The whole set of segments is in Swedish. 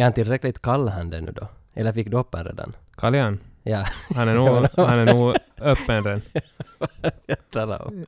Är han tillräckligt kall han det nu då? Eller fick du upp han redan? Ja. han är nog, han är nog öppen redan.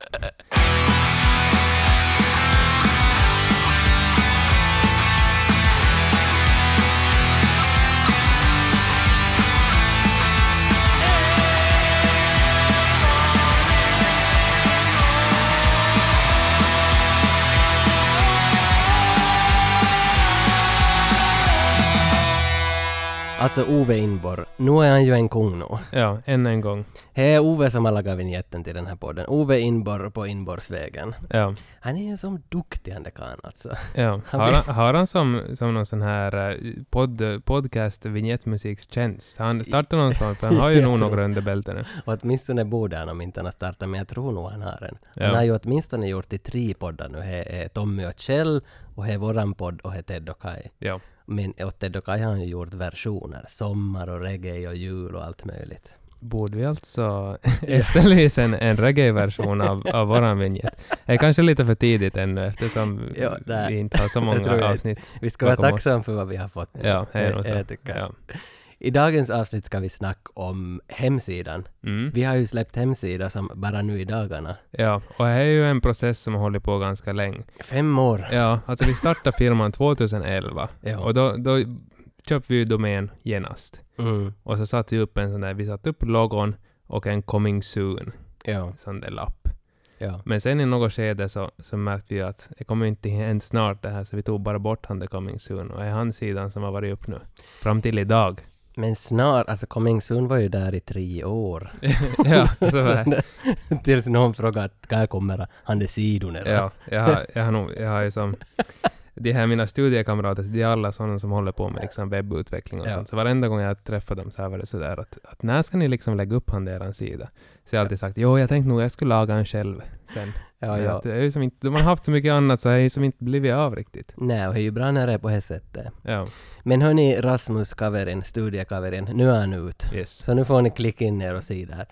Alltså Ove Inborg, nu är han ju en kung nu. Ja, än en gång. Det är Ove som har lagat vignetten till den här podden. Ove Inborg på Inborgsvägen. Ja, Han är ju som duktig han karln alltså. ja. Han Har, han, har han som, som någon sån här eh, podd, podcast vignettmusikstjänst? Har han startat någon sån? För han har ju nog några under bältena. Åtminstone borde han om inte han har startat, men jag tror nog han har en. Han Ja. har ju åtminstone gjort i tre poddar nu. Det är Tommy och Kjell, och det är våran podd, och det är Ted och Kai. Ja. Men åt och Kai har han ju gjort versioner. Sommar och reggae och jul och allt möjligt. Borde vi alltså efterlysa en, en reggae-version av, av våran vignett? Det är kanske lite för tidigt ännu eftersom Ja, vi inte har så många avsnitt. Vi ska vara tacksamma för vad vi har fått. nu. Ja, det är nog så. jag tycker. Ja. I dagens avsnitt ska vi snacka om hemsidan. Mm. Vi har ju släppt hemsida som bara nu i dagarna. ja, och det är ju en process som har hållit på ganska länge. Fem år. Ja, alltså vi startade firman 2011 Ja. och då, då köpte vi ju domän genast. Mm. Och så satte vi upp en sån där, vi satte upp logon och en coming soon, Ja. sån där lapp. Ja. Men sen i något skede så, så märkte vi att det kommer inte hända snart det här, så vi tog bara bort han the coming soon. Och det är hans sidan som har varit upp nu. Fram till idag. Men snart, alltså Coming Soon var ju där i tre år. ja, så var det. Tills någon frågade att när kommer han de sidorna? Ja, jag har, jag har nog, jag har ju som... De här mina studiekamrater, de är alla sådana som håller på med liksom webbutveckling och Ja. sånt. Så varenda gång jag träffar dem så här var det sådär att, att när ska ni liksom lägga upp han deras sida? Så jag har alltid sagt, jo jag tänkte nog jag skulle laga en själv sen. ja, ja. Att det är som inte, de har haft så mycket annat så det är ju som inte blivit av riktigt. Nej, och det är ju bra när det är på det sättet. Ja, Men hörni, Rasmus Kaverin, studiekaverin, nu är han ut. yes. Så nu får ni klicka in er och se där.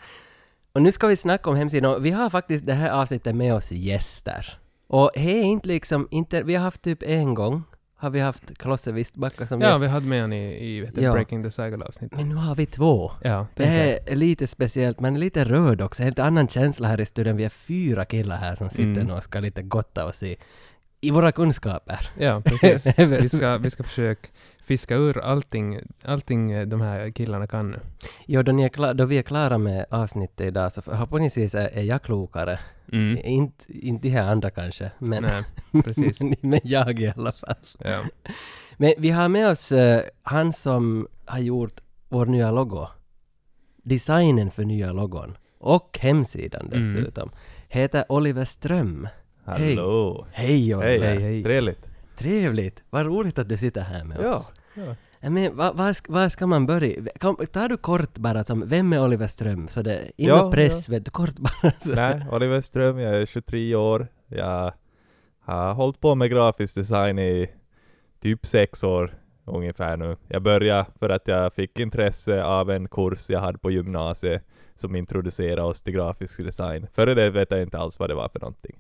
Och nu ska vi snacka om hemsidan. Vi har faktiskt det här avsnittet med oss gäster. Och det är inte liksom, inte, vi har haft typ en gång, har vi haft Klosse Wistbacka som Ja, gäst. vi hade med han i, i vet Ja. Breaking the Cycle-avsnittet. Men nu har vi två. Ja, Det tänker jag. är lite speciellt, man är lite rörd också. Det är en helt annan känsla här i studion. Vi är fyra killar här som sitter Mm. och ska lite gotta oss i, i våra kunskaper. Ja, precis. Vi ska, vi ska försöka fiska ur allting, allting de här killarna kan nu. Jo, då, ni är kla- då vi är klara med avsnittet idag så förhoppningsvis är, är jag klokare. Mm. Inte, inte de här andra kanske, men, Nej, precis. men jag i alla fall. Ja. Men vi har med oss eh, han som har gjort vår nya logo. Designen för nya logon. Och hemsidan Mm. dessutom. Heter Oliver Ström. Hej. Hallå! Hej Oliver! Hej, hej. Trevligt! Trevligt! Vad roligt att du sitter här med Ja. oss. Ja. Ja, Men vad va, ska- vad ska man börja? Kom, tar du kort bara som, vem är Oliver Ström? Så det, Ja, press, vet du, kort bara så. Nej, Oliver Ström, jag är 23 år. Jag har hållit på med grafisk design i typ sex år ungefär nu. Jag började för att jag fick intresse av en kurs jag hade på gymnasiet som introducerade oss till grafisk design. Före det vet jag inte alls vad det var för någonting.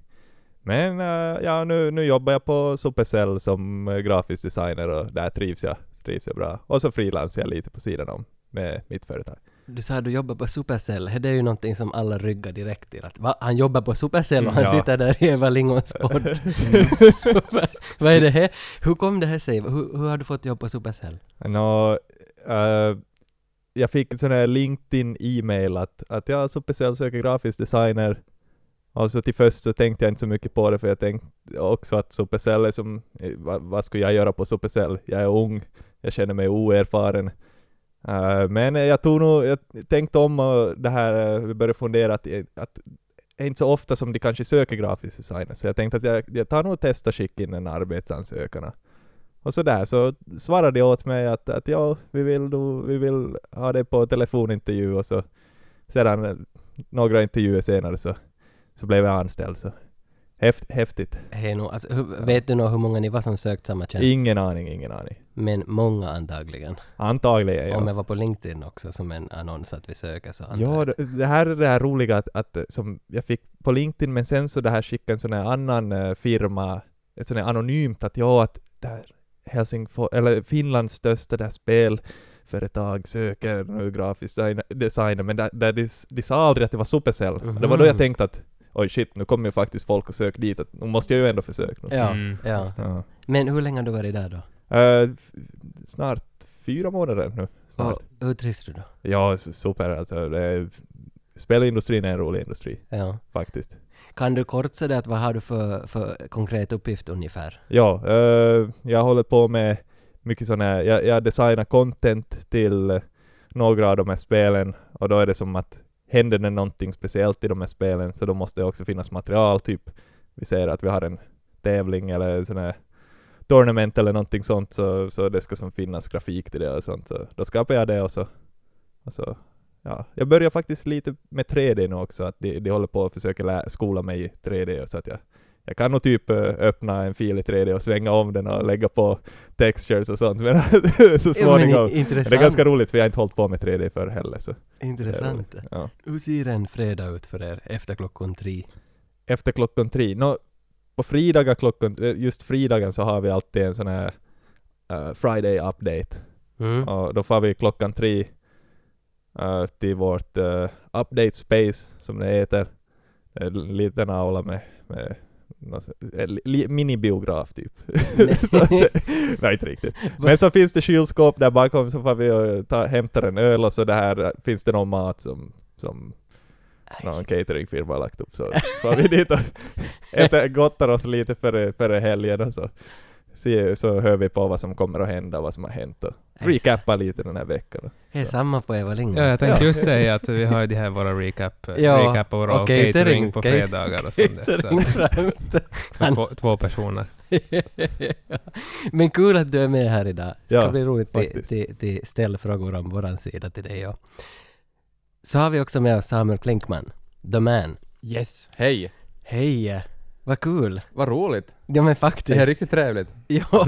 Men eh, ja, nu, nu jobbar jag på Supercell som eh, grafisk designer och där trivs jag, trivs jag bra. Och så frilansar jag lite på sidan om med mitt företag. Du sa att du jobbar på Supercell, det är ju någonting som alla ryggar direkt till att va? Han jobbar på Supercell och han Ja. sitter där i Eva Lingons podd. vad, vad är det här? Hur kom det här sig? Hur, hur har du fått jobb på Supercell? Nå, eh, jag fick en sån här LinkedIn-e-mail att, att jag Supercell söker grafisk designer. Och så till först så tänkte jag inte så mycket på det för jag tänkte också att Supercell är som, eh, vad, vad skulle jag göra på Supercell? Jag är ung, jag känner mig oerfaren. Uh, men jag tog nog, jag tänkte om och det här, eh, vi började fundera att, att det är inte så ofta som de kanske söker grafisk designer, så jag tänkte att jag, jag tar nog och testar skicka in en arbetsansökan. Och så där så svarade de åt mig att, att ja, vi vill, då, vi vill ha det på telefonintervju och så sedan några intervjuer senare så, så blev jag anställd. Så. Häft, häftigt. Hej nu, alltså, hur, vet du nog hur många ni var som sökt samma tjänst? Ingen aning, ingen aning. Men många antagligen. Antagligen ja. Om jag var på LinkedIn också som en annons att vi söker så Ja, det, det här är det här roliga att, att eh, som jag fick på LinkedIn, men sen så det här skickade en sån här annan eh, firma, ett sån här anonymt att ja, att där, Helsingfors, eller Finlands största där spelföretag söker nu grafisk design- designer, men där, där de, de sa aldrig att det var Supercell. Det var då jag Mhm. tänkte att oj shit, nu kommer ju faktiskt folk och söker dit, att nu måste jag ju ändå försöka. nu. Ja, Mm. ja. Ja. Men hur länge har du varit där då? F- snart fyra månader nu. Snart. Och hur trivs du då? Ja, super alltså. Det är, spelindustrin är en rolig industri, Ja. faktiskt. Kan du kort säga att vad har du för, för konkret uppgift ungefär? Ja, eh, jag håller på med mycket sån här, jag, jag designar content till några av de här spelen och då är det som att händer det någonting speciellt i de här spelen så då måste det också finnas material, typ vi säger att vi har en tävling eller sån här tournament eller någonting sånt så, så det ska som finnas grafik till det och sånt så då skapar jag det och så, och så ja, jag börjar faktiskt lite med 3D nu också, att de, de håller på att försöka skola mig i 3D så att jag jag kan nog typ eh, öppna en fil i 3D och svänga om den och lägga på textures och sånt, men så småningom. i- intressant. det är ganska roligt för jag har inte hållit på med 3D förr heller. Så. Intressant. Ja. Hur ser en fredag ut för er efter klockan tre? Efter klockan tre. Nå, på fridagar klockan, just fridagen så har vi alltid en sån här eh, Friday update. Mm. Och då får vi klockan tre eh, till vårt eh, update space, som det heter. En liten aula med, med minibiograf typ. så att, nej, inte riktigt. Men så finns det kylskåp där bakom så får vi och ta, hämtar en öl och så det här eh, finns det någon mat som, som någon cateringfirma har lagt upp så får vi dit och äter, gottar oss lite före, före helgen och så, se, så hör vi på vad som kommer att hända, vad som har hänt och recappa lite den här veckan. Det är samma på Eva Lindgren. Ja, jag tänkte just säga att vi har ju de här våra recap, Ja, recap och våra och catering, catering, på fredagar och sånt där. Så, två, två personer. Men kul att du är med här idag. Det ska Ja, bli roligt till, till, till ställ frågor om våran sida till dig. Ja. Så har vi också med oss Samuel Klinkman, the man. Yes, hej! Hej! Vad kul! Vad roligt! Ja men faktiskt. Det här är riktigt trevligt. Ja,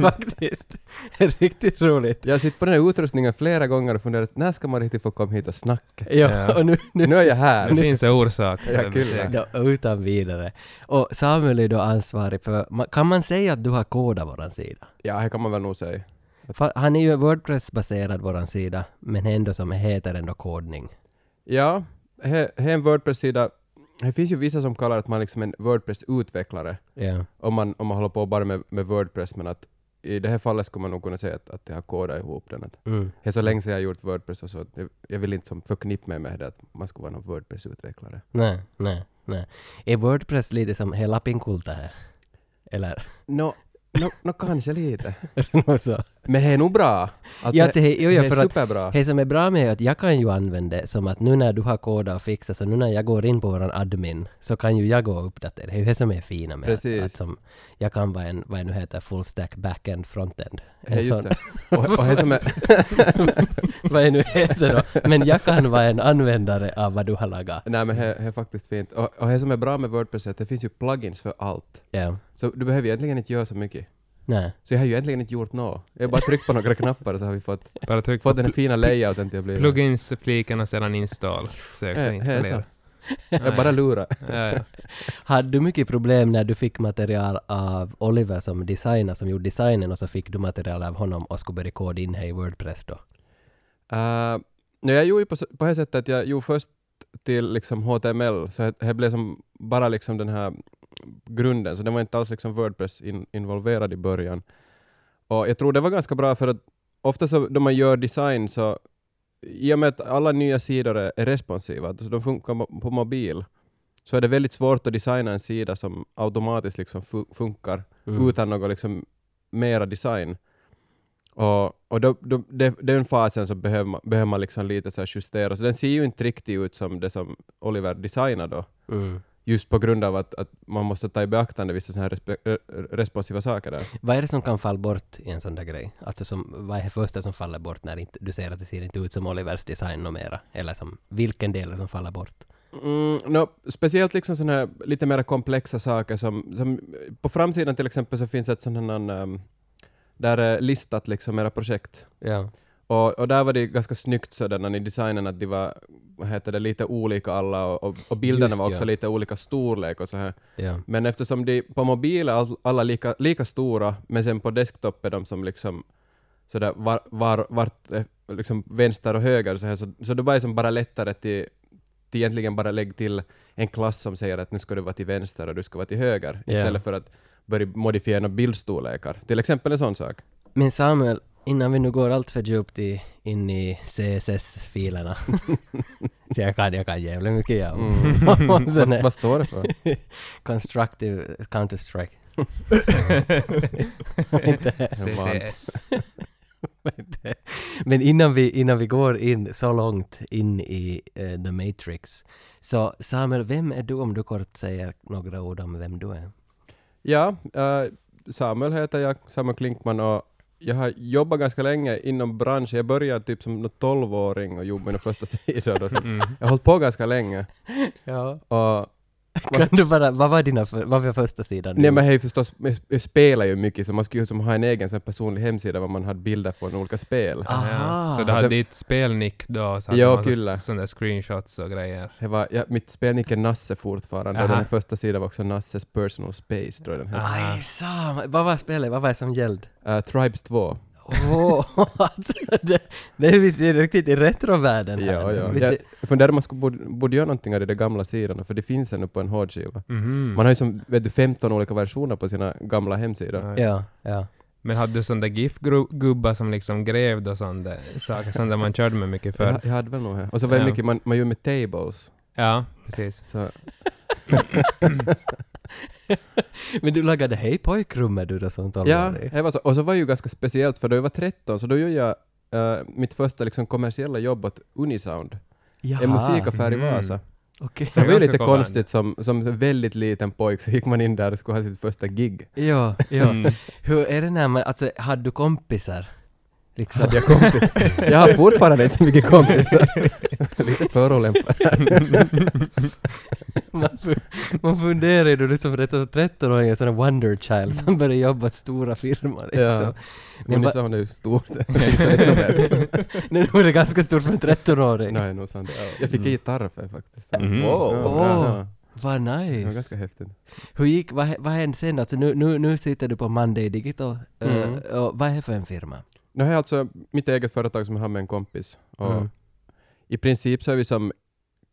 faktiskt. Det är riktigt roligt. Jag har sett på den här utrustningen flera gånger och funderat när ska man riktigt få komma hit och snacka? Ja, Ja. och nu, nu, Nu är jag här! Det finns en orsak. Ja, det kul. Ja, utan vidare. Och Samuel är då ansvarig för, kan man säga att du har kodat våran sida? Ja, det kan man väl nog säga. Han är ju Wordpress-baserad våran sida, men ändå som heter ändå kodning. Ja, här är en Wordpress-sida. Det finns ju vissa som kallar att man liksom är en Wordpress-utvecklare Ja. om man, om man håller på bara med, med Wordpress, men att i det här fallet skulle man nog kunna säga att, att jag har kodat ihop den. Att Mm. det är så länge sedan jag har gjort Wordpress och så, jag, jag vill inte som förknippa mig med det att man skulle vara någon Wordpress-utvecklare. Nej, nej, nej. Är Wordpress lite som hela Pinkulta här? Eller Nå, no, no, kanske lite. så? Men det är nog bra. Alltså, Ja, alltså, hej, jo, ja, det är för att- superbra. Det som är bra med är att jag kan ju använda det som att nu när du har kodat och fixat, så nu när jag går in på våran admin, så kan ju jag gå och uppdatera. Det är ju det som är fina med Precis. att, att som, jag kan vara en, vad det nu heter, full stack backend frontend. Ja, En just sån- det. Och, och det som är, vad det nu heter då. Men jag kan vara en användare av vad du har lagat. nej men det är faktiskt fint. Och, och det som är bra med Wordpress är att det finns ju plugins för allt. Ja. Så du behöver egentligen inte göra så mycket. Nej. Så jag har ju egentligen inte gjort något. Jag har bara tryckt på några knappar så har vi fått, Bara tryck fått den fina layouten till att bli... plugins-fliken och sedan install. Söka Ja, det är installera. Jag bara lurar. Ja, ja. Hade du mycket problem när du fick material av Oliver som designer, som gjorde designen och så fick du material av honom och skulle börja koda in här i Wordpress då? Uh, no, jag gjorde ju på, på det sättet att jag gjorde först till liksom HTML, så det blev som bara liksom den här grunden, så det var inte alls liksom Wordpress in, involverad i början. Och jag tror det var ganska bra för att ofta så då man gör design så i och med att alla nya sidor är, är responsiva, så de funkar på mobil, så är det väldigt svårt att designa en sida som automatiskt liksom fu- funkar Mm. utan något liksom mera design. Och, och då, då, det, den fasen så behöver man, behöver man liksom lite så justera, så den ser ju inte riktigt ut som det som Oliver designar då. Mm. Just på grund av att, att man måste ta i beaktande vissa sådana här respe, re- responsiva saker där. Vad är det som kan falla bort i en sån där grej? Alltså som, vad är det första som faller bort när inte, du ser att det ser inte ut som Olivers design något mera? Eller som, vilken del det som faller bort? Mm, no, speciellt liksom såna här lite mer komplexa saker som, som på framsidan till exempel så finns ett sånt här um, där är listat liksom era projekt. Ja. Och, och där var det ganska snyggt sådär i designen att de var vad heter det, lite olika alla och, och, bilderna Just var också ja. lite olika storlek och så här. Ja. Men eftersom de på mobiler all, alla lika, lika stora, men sen på desktop är de som liksom sådär var, var, vart, eh, liksom vänster och höger så här, så, så det var som bara lättare till, till egentligen bara lägga till en klass som säger att nu ska du vara till vänster och du ska vara till höger, Ja. istället för att börja modifiera några bildstorlekar. Till exempel en sån sak. Men Samuel, innan vi nu går allt för djupt i, in i CSS-filerna. så jag kan, jag kan jävligt mycket ja. Mm. Vad, vad står det för? constructive counter-strike. CCS. Men innan vi, innan vi går in så långt in i eh, The Matrix. Så Samuel, vem är du om du kort säger några ord om vem du är? Ja, eh, Samuel heter jag, Samuel Klinkman och jag har jobbat ganska länge inom branschen. Jag började typ som någon 12-åring och jobbade med första sidan. och så. Mm. Jag har hållit på ganska länge. Ja. Och, Kan du bara, vad var dina, vad var första sidan? nej men hej förstås, jag- spelar ju mycket så man skulle ju som ha en egen sån här personlig hemsida där man hade bilder från olika spel. Aha. Ja. Så du Alltså- hade ditt spelnick då, och så hade Ja, du massa kyllä. sådana där screenshots och grejer. Det var, ja, mitt spelnick är Nasse fortfarande och Aha. den första sidan var också Nasses personal space tror jag den hette. Aj, vad var spelet? Vad var det som gällde? Uh, Tribes 2. Åh, alltså det, det är lite riktigt i retrovärlden här. Ja, ja. Lite- Jag, jag funderade om man skulle borde, borde göra någonting av de där gamla sidorna, för det finns ännu på en hårdskiva. Mhm. Man har ju som, vet du, 15 olika versioner på sina gamla hemsidor. Ja. Ja, ja. Men hade du sån där GIF-gubbar som liksom grävde och sånt där saker, sånt där man körde med mycket förr? Jag, jag hade väl nog här. Och så var det Ja. mycket man, man gör med tables. Ja, precis. Så, Men du lagade Hej pojkrummet du då som ja, tolvåring? det var så. Och så var det ju ganska speciellt, för då jag var 13, så då gjorde jag eh, mitt första liksom, kommersiella jobb åt Unisound, en musikaffär i Mhm. Vasa. Okej. Så det var ju lite konstigt, som, som väldigt liten pojk så gick man in där och skulle ha sitt första gig. Ja, ja. Mm. Hur är det när man, alltså hade du kompisar? Liksom. Hade jag kompis? Jag har fortfarande inte så mycket kompisar. lite förolämpad. man, man funderar ju då liksom för detta 13-åring är sån här wonder child som börjar jobba åt stora firmor liksom. Ja. Men Unisound är ju stort. Mer. Nu är det ganska stort för en 13-åring. Nej, nog sant. Ja. Jag fick en gitarr för faktiskt. Mhm. Wow. Ja, ja. Vad Det var nice. ganska häftigt. Hur gick, vad, vad hände sen? Alltså nu, nu, nu sitter du på Monday Digital. eh, Mm. och vad är det för en firma? Nu har jag alltså mitt eget företag som jag har med en kompis. Och Mm. I princip så är vi som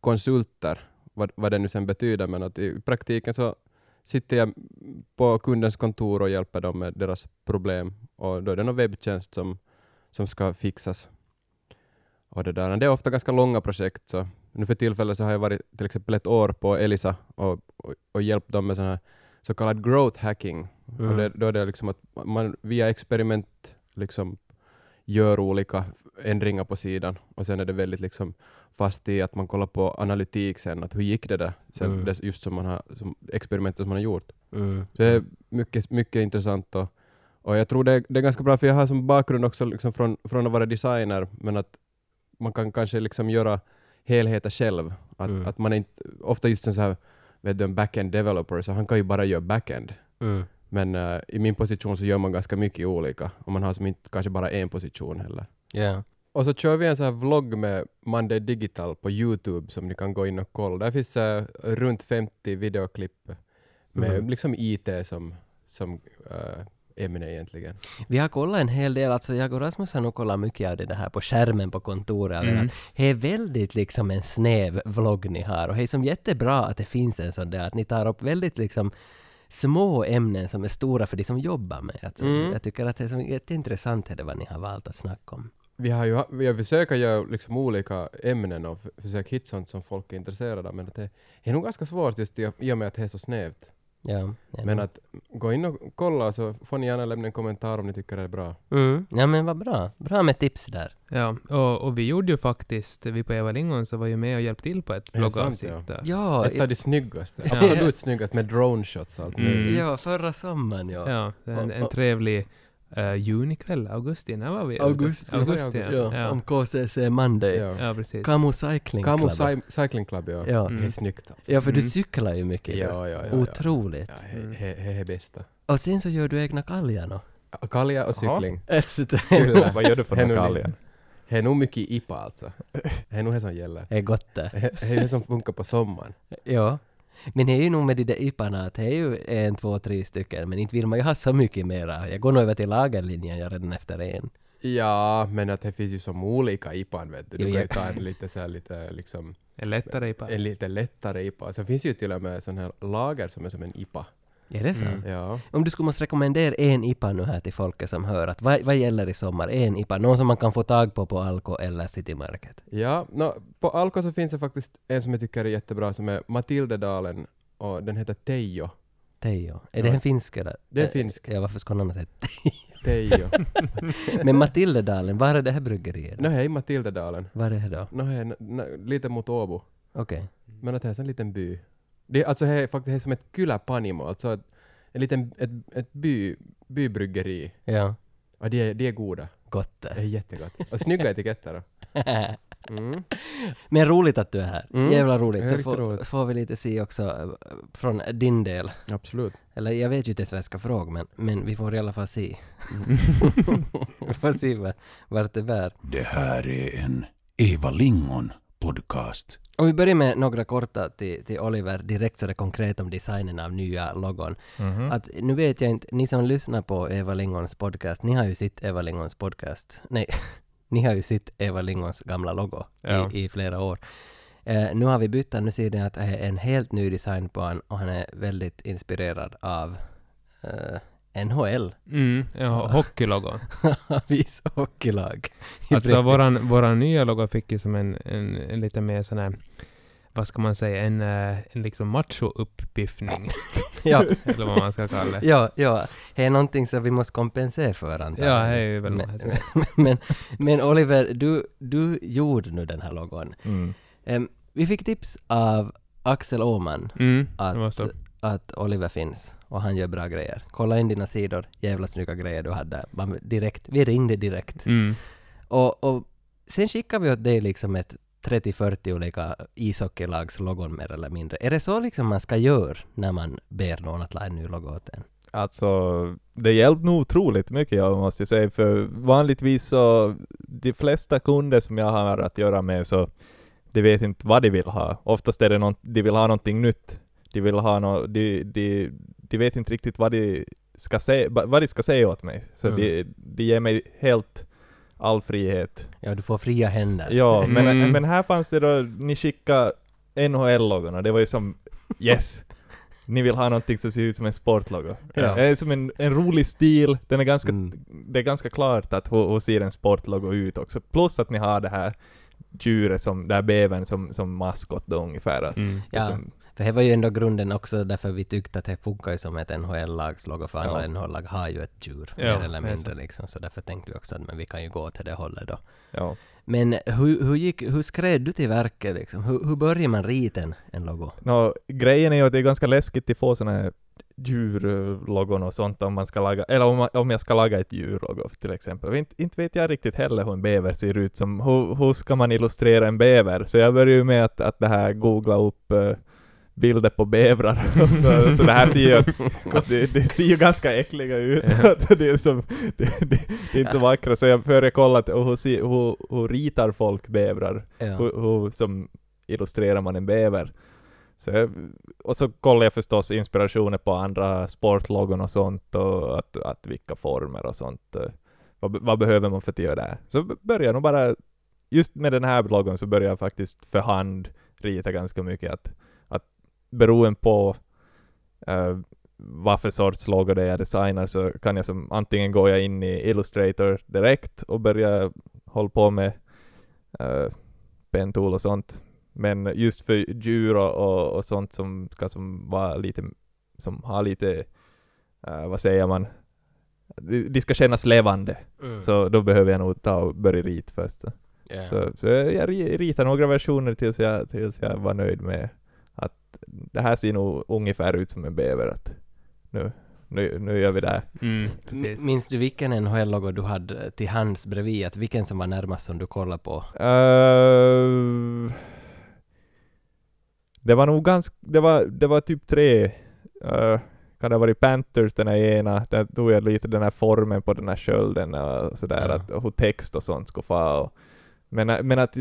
konsulter, vad, vad det nu sen betyder, men att i praktiken så sitter jag på kundens kontor och hjälper dem med deras problem. Och då är det någon webbtjänst som, som ska fixas. Och det, där. det är ofta ganska långa projekt. Så nu för tillfället så har jag varit till exempel ett år på Elisa och, och, och hjälpt dem med sån här så kallad growth hacking. Mm. Och det, då är det liksom att man via experiment liksom gör olika ändringar på sidan och sen är det väldigt liksom fast i att man kollar på analytik sen, att hur gick det där sen, Mm. det, just som man har, som experimentet som man har gjort. Mm. Så det är mycket, mycket intressant och, och jag tror det, är- det är ganska bra, för jag har som bakgrund också liksom från, från att vara designer, men att man kan kanske liksom göra helheter själv. Att, Mm. att man inte, ofta just en så här, vet du, en backend developer, så han kan ju bara göra backend. Mm. Men eh, i min position så gör man ganska mycket olika, och man har som inte kanske bara en position heller. Ja. Och så kör vi en sån här vlogg med Monday Digital på Youtube som ni kan gå in och kolla. Där finns eh, runt 50 videoklipp med Mm. liksom IT som, som eh, ämne egentligen. Vi har kollat en hel del, alltså jag och Rasmus har nog kollat mycket av det här på skärmen på kontoret. Mm. Det är väldigt liksom en snäv vlogg ni har och det är som jättebra att det finns en sån där, att ni tar upp väldigt liksom små ämnen som är stora för de som jobbar med. Alltså, Mm. Jag tycker att det är som jätteintressant är det vad ni har valt att snacka om. Vi har ju vi har försökt göra liksom olika ämnen och f- försöka hitta sånt som folk är intresserade av, men det är nog ganska svårt just i och med att det är så snävt. Ja, ja. Men att gå in och kolla så får ni gärna lämna en kommentar om ni tycker det är bra. Mm. Ja men vad bra. Bra med tips där. Ja, och, och vi gjorde ju faktiskt, vi på Eva Lingon så var ju med och hjälpte till på ett bloggavsnitt ja? Ja, Ett av de snyggaste, Ja. absolut snyggaste med drone shots och allt Mm. ja, förra sommaren ja. Ja, en, en Och- och- trevlig uh, junikväll, augusti, när var vi? Augusti. augusti Ja, ja. Ja. om KCC Monday. Ja. ja, precis. Camo Cycling Club. Cy- Cycling Club, ja. Ja. Det är snyggt alltså. Ja, för du Mm. cyklar ju mycket. Ja, ja, ja. Otroligt. Ja, he- he- he är bästa. Och sen så gör du egna kaljar då? Kalja och cykling. Vad gör du för någon kaljen? Det är nog mycket IPA alltså. Det är nog det som gäller. Det är gott det. Det det är det som funkar på sommaren. Ja. Men det är ju nog med de där IParna att det är ju en, två, tre stycken, men inte vill man ju ha så mycket mera. Jag går nog över till lagerlinjen jag redan efter en. Ja, men att det finns ju som olika IPAn vet du. Du Jo, kan ju ta en lite så här, lite liksom, är lättare i en lite lättare IPA. Sen finns ju till och med sån här lager som är som en IPA. Är det så? Mm. Ja. Om du skulle måste rekommendera en IPA nu här till folket som hör, att vad, vad gäller i sommar? En IPA, någon som man kan få tag på på Alko eller City Market. Ja, nå, på Alko så finns det faktiskt en som jag tycker är jättebra som är Matildedalen och den heter Teijo. Teijo. Är Ja. det en finsk eller? Det är finsk. Ja, varför skulle någon ha sett Teijo. Men Matildedalen, var är det här bryggeriet? no hej Matildedalen. Var är det då? No, hej, lite mot Åbo. Okej. Men att det är en liten by. Det, alltså det är faktiskt det är som ett kyläpanimo, alltså ett, en liten, ett, ett by, bybryggeri. Ja. Och de är, de är goda. Gott Det är jättegott. Och snygga etiketter då. Mm. Men roligt att du är här. Mm. Jävla Det roligt. är Så får, roligt. får vi lite se också eh, från din del. Absolut. Eller jag vet ju inte ens vad jag ska fråga, men, men vi får i alla fall se. vi får se vad- vart det bär. Det här är en Eva Lingon podcast. Om vi börjar med några korta till, till Oliver, direkt så det konkret om designen av nya logon. Mhm. Att nu vet jag inte, ni som lyssnar på Eva Lingons podcast, ni har ju sett Eva Lingons podcast. Nej, ni har ju sett Eva Lingons gamla logo Ja. i, i flera år. Eh, nu har vi bytt den, nu ser ni att det är en helt ny design på han och han är väldigt inspirerad av eh, NHL. Mm, ja, hockeylogon. Vis hockeylag. Alltså princip. våran, våran nya logo fick ju som en, en, en lite mer sån här, vad ska man säga, en, eh, en liksom macho-uppiffning. ja, eller vad man ska kalla det. ja, ja. Det är någonting som vi måste kompensera för antar Ja, det är ju väl men, men, men Oliver, du, du gjorde nu den här logon. Mm. Em, vi fick tips av Axel Åman Mm, att. Att Oliver finns och han gör bra grejer. Kolla in dina sidor, jävla snygga grejer du hade. Bara Direkt, vi ringde direkt. Mm. Och, och sen skickade vi åt dig liksom ett 30-40 olika ishockeylags logon mer eller mindre. Är det så liksom man ska göra när man ber någon att la en ny logo åt en? Alltså, det hjälpte nog otroligt mycket jag måste säga, för vanligtvis så, de flesta kunder som jag har att göra med så, de vet inte vad de vill ha. Oftast är det något, de vill ha någonting nytt. De vill ha nå, de, de, de vet inte riktigt vad de ska säga, vad de ska säga åt mig. Så Mm. de, de ger mig helt all frihet. Ja, du får fria händer. Ja, men, Mm. men här fanns det då, ni skickade NHL-logorna, det var ju som yes! Ni vill ha någonting som ser ut som en sportlogo. Ja. Det är som en, en rolig stil, den är ganska, Mm. det är ganska klart att hur, hur ser en sportlogo ut också. Plus att ni har det här djuret som, det här bävern som, som maskot då ungefär. Mm. Ja. som, För det var ju ändå grunden också därför vi tyckte att det funkar ju som ett NHL-lags logo, för alla Ja. NHL-lag har ju ett djur, Ja, mer eller mindre så. liksom, så därför tänkte vi också att men vi kan ju gå till det hållet då. ja. Men hur, hur, gick, hur skred du till verket liksom? Hur, hur börjar man rita en, en logo? Nå, grejen är ju att det är ganska läskigt att få såna här djurlogon och sånt om man ska laga, eller om, man, om jag ska laga ett djurlogo till exempel. Inte, inte vet jag riktigt heller hur en bäver ser ut som, hur, hur ska man illustrera en bäver? Så jag började ju med att, att det här googla upp eh, bilder på bävrar. så, så det här ser ju, att det, det ser ju ganska äckliga ut. Det, är som, det, det, det är inte så vackra. Så jag började kolla hur, hur, hur ritar folk bävrar? Ja. hur, hur som illustrerar man en bäver. Så jag, och så kollar jag förstås inspirationer på andra sportlogon och sånt och att, att vilka former och sånt. Vad, vad behöver man för att göra det? Så b- börjar jag nog bara, just med den här logon så börjar jag faktiskt för hand rita ganska mycket. Att beroende på eh, vad för sorts logo det är jag designar så kan jag som antingen går jag in i Illustrator direkt och börjar hålla på med uh, pentool och sånt. Men just för djur och, och, sånt som ska som vara lite, som har lite, eh, vad säger man, de, de ska kännas levande. Mm. Så då behöver jag nog ta och börja rita först. Så, Ja. så, så jag ri- ritar några versioner tills jag, tills jag var nöjd med att det här ser nog ungefär ut som en bäver. Att nu, nu, nu gör vi det här. Mm. Minns du vilken NHL-logo du hade till hands bredvid? Att vilken som var närmast som du kollade på? Eh, det var nog ganska, det var, det var typ tre. Uh, kan det ha varit Panthers den här ena, där tog jag lite den här formen på den här skölden och sådär, Ja. att hur text och sånt skulle få och, Men, men att...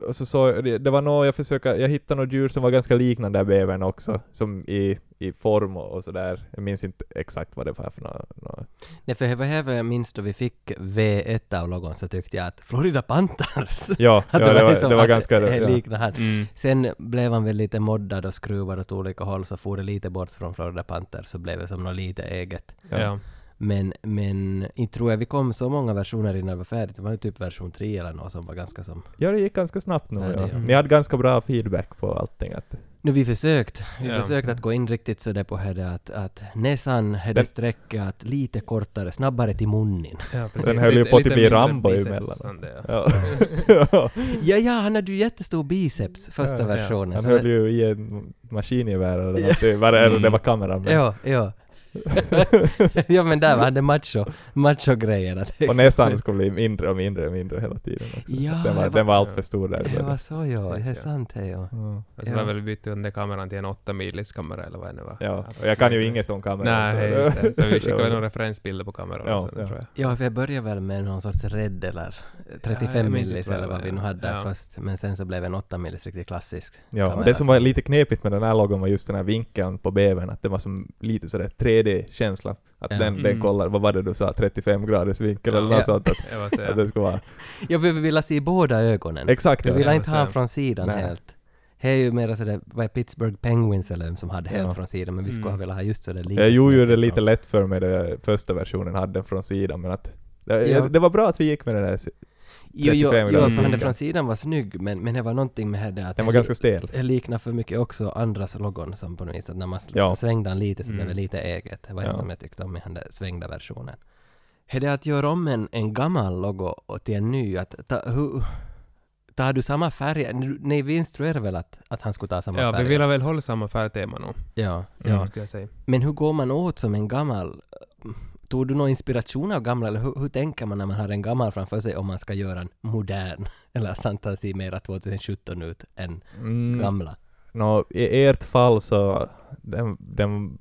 Och så så, det, det var nog, jag försöker, jag hittade något djur som var ganska liknande bävern också, som i, i form och, och sådär. Jag minns inte exakt vad det var för något. något. Nej, för det var jag minns då vi fick V1 av logon så tyckte jag att Florida Panthers! Ja, att ja det, var, liksom det var att ganska... det Ja. Mm. Sen blev han väl lite moddad och skruvad åt olika håll så for det lite bort från Florida Panthers så blev det som något lite eget. Ja. ja. Men, men inte tror jag vi kom så många versioner innan det var färdigt. Det var ju typ version 3 eller något som var ganska som... Ja, det gick ganska snabbt nog. Ja. Ni hade ganska bra feedback på allting. Att, Nu vi försökt. Vi Ja. försökt att gå in riktigt så där på det att, att näsan hade Den- sträckat lite kortare, snabbare till munnen. Ja, precis. Den höll ju på att bli Rambo emellan. ja. ja. Ja, ja, han hade ju jättestor biceps första Ja, ja. versionen. Han så höll ju i en maskingevär eller. Var det, eller det var kameran. Men. Ja, ja. ja men där var det macho, macho-grejen. att- Och näsan skulle bli mindre och mindre och mindre hela tiden också. Ja, den, var, det den var- var allt för stor där Det var så ja, det är ja. sant det ja. Ja. Och så Ja. var väl bytte under kameran till en 8 milis kamera eller vad det nu var. Ja, och jag kan ju inget om kameran. Nej, så- just det. Så vi skickade var- några referensbilder på kameran Ja, sen, ja. tror jag. Ja, för jag började väl med någon sorts Red eller jag 35 minns millis inte vad eller vad var, vi nu ja. hade där Ja. först. Men sen så blev en 8 millis riktigt klassisk. Ja, kamera det som var lite knepigt med den här logon var just den här vinkeln på bävern, att det var som lite sådär 3D-känsla. Att Ja. den, den Mm. kollar, vad var det du sa, 35 graders vinkel Ja. eller något Ja. sånt. Att, Jag att det skulle vara... Ja, vi ville se båda ögonen. Exakt Vi ja. ville ja, inte ha från sidan Nej. helt. Det är ju mer sådär, vad är Pittsburgh Penguins eller vem som hade helt Ja. från sidan, men vi skulle Mm. ha velat ha just sådär lite Jag gjorde ju det lite lätt för mig, det första versionen hade den från sidan, men att... Det, Ja. det var bra att vi gick med den där. Jo, jo, 35 jo, för han från sidan var snygg, men, men det var någonting med det att Den var det- ganska stel. Det liknar för mycket också andras logon som på något vis, att när man Ja. svängde den lite så blev det Mm. lite eget. Det var det Ja. som jag tyckte om i den där svängda versionen. Är det att göra om en, en gammal logo och till en ny? Att ta, hur, tar du samma färg? Nej, vi instruerade väl att, att han skulle ta samma Ja, färg? vi ville väl hålla samma färgtema nog. Ja, Mm. ja. Skulle jag säga. Men hur går man åt som en gammal? Tog du någon inspiration av gamla, eller hur, hur tänker man när man har en gammal framför sig om man ska göra en modern? Eller sig mera 2017 ut än Mm. gamla? Nå, I ert fall så, den, den,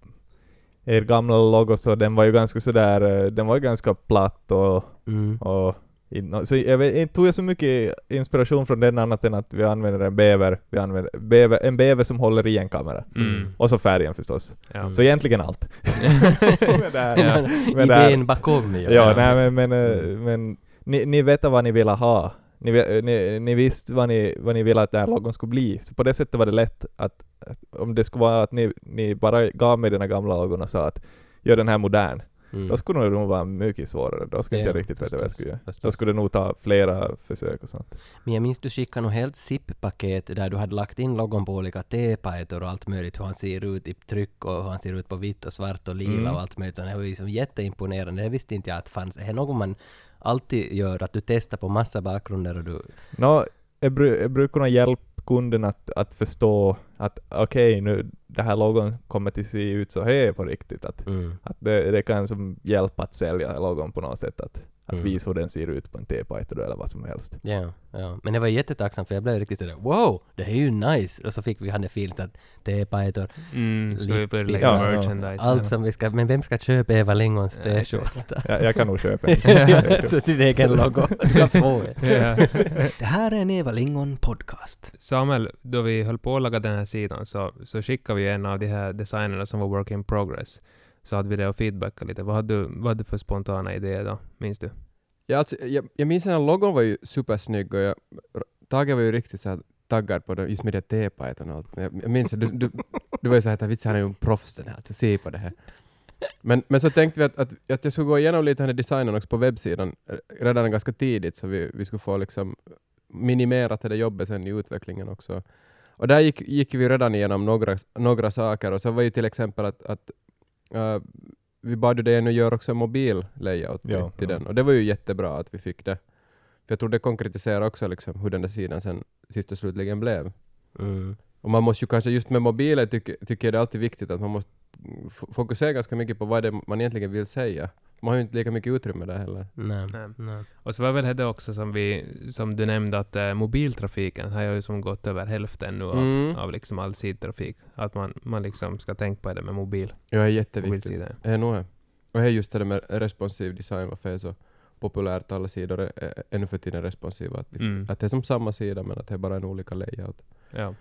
er gamla logo så den var ju ganska sådär, eh, den var ju ganska platt och, Mm. och så jag tog jag så mycket inspiration från den annat än att vi använder en bäver, vi använder bäver, en bäver som håller i en kamera. Mm. Och så färgen förstås. Ja. Så egentligen allt. Men det här- Ja. här- Idén bakom ju. Ja, nej men, men, eh, men ni, ni vet vad ni ville ha. Ni, ve- ni, ni visste vad ni, vad ni ville att den här logon skulle bli. Så på det sättet var det lätt att, att om det skulle vara att ni, ni bara gav mig den här gamla logon och sa att gör den här modern. Mm. Då skulle det nog vara mycket svårare. Då skulle inte Ja, jag riktigt veta vad jag skulle göra. förstås. Då skulle det nog ta flera försök och sånt. Men jag minns du skickade nog helt zip-paket där du hade lagt in logon på olika tepajtor och allt möjligt, hur han ser ut i tryck och hur han ser ut på vitt och svart och lila Mm. och allt möjligt. Så det var liksom jätteimponerande. Det visste inte jag att fanns. Det är något man alltid gör, att du testar på massa bakgrunder och du... Nå, jag, bru, jag brukar kunna hjälpa kunden att, att förstå att okej, nu det här logon kommer att se ut så här på riktigt. Att, Mm. Att det, det kan som hjälpa att sälja logon på något sätt. Att, att Mm. visa hur den ser ut på en tepajter eller vad som helst. Ja, ja. Men det var jättetacksamt för jag blev riktigt sådär wow, det här är ju nice! Och så fick vi han det så att tepajtor, Mm, merchandise? allt som vi ska... Men vem ska köpa Eva Lingons Ja, t-skjorta? Jag, jag kan nog köpa en. så din egen logo. Du kan få. Ja. Det här är en Eva Lingon podcast. Samuel, då vi höll på att laga den här sidan så, så skickade vi en av de här designerna som var work in progress. Så hade vi det och feedbacka lite. Vad hade, du, vad hade du för spontana idéer då? Minns du? Ja, alltså, jag, jag minns den här logon var ju supersnygg och jag, Tage var ju riktigt så här taggad på det, just med det tepajten och allt. Jag, jag minns att du, du, du var ju så här att han är ju en proffs den här, alltså, se på det här. Men, men så tänkte vi att, att, att jag skulle gå igenom lite den här designen också på webbsidan eh, redan ganska tidigt så vi, vi skulle få liksom minimerat det där jobbet sen i utvecklingen också. Och där gick, gick vi redan igenom några, några saker och så var ju till exempel att, att eh, vi bad ju dig nu göra också en mobil layout Ja, till ja. den och det var ju jättebra att vi fick det. För jag tror det konkretiserar också liksom hur den där sidan sen sist och slutligen blev. Mm. Och man måste ju kanske just med mobiler tycker tycker jag det är alltid viktigt att man måste f- fokusera ganska mycket på vad det är man egentligen vill säga. Man har ju inte lika mycket utrymme där heller. Nej. Nej. Nej. Och så var väl det också som, vi, som du nämnde att eh, mobiltrafiken har ju som gått över hälften nu av, Mm. av liksom all sidtrafik. Att man, man liksom ska tänka på det med mobil, Ja, det är jätteviktigt. Det är nog det. Och det är just det med responsiv design, varför det är så populärt, alla sidor är, är ännu för tiden responsiva. Att, Mm. att det är som samma sida men att det är bara en olika layout. Ja.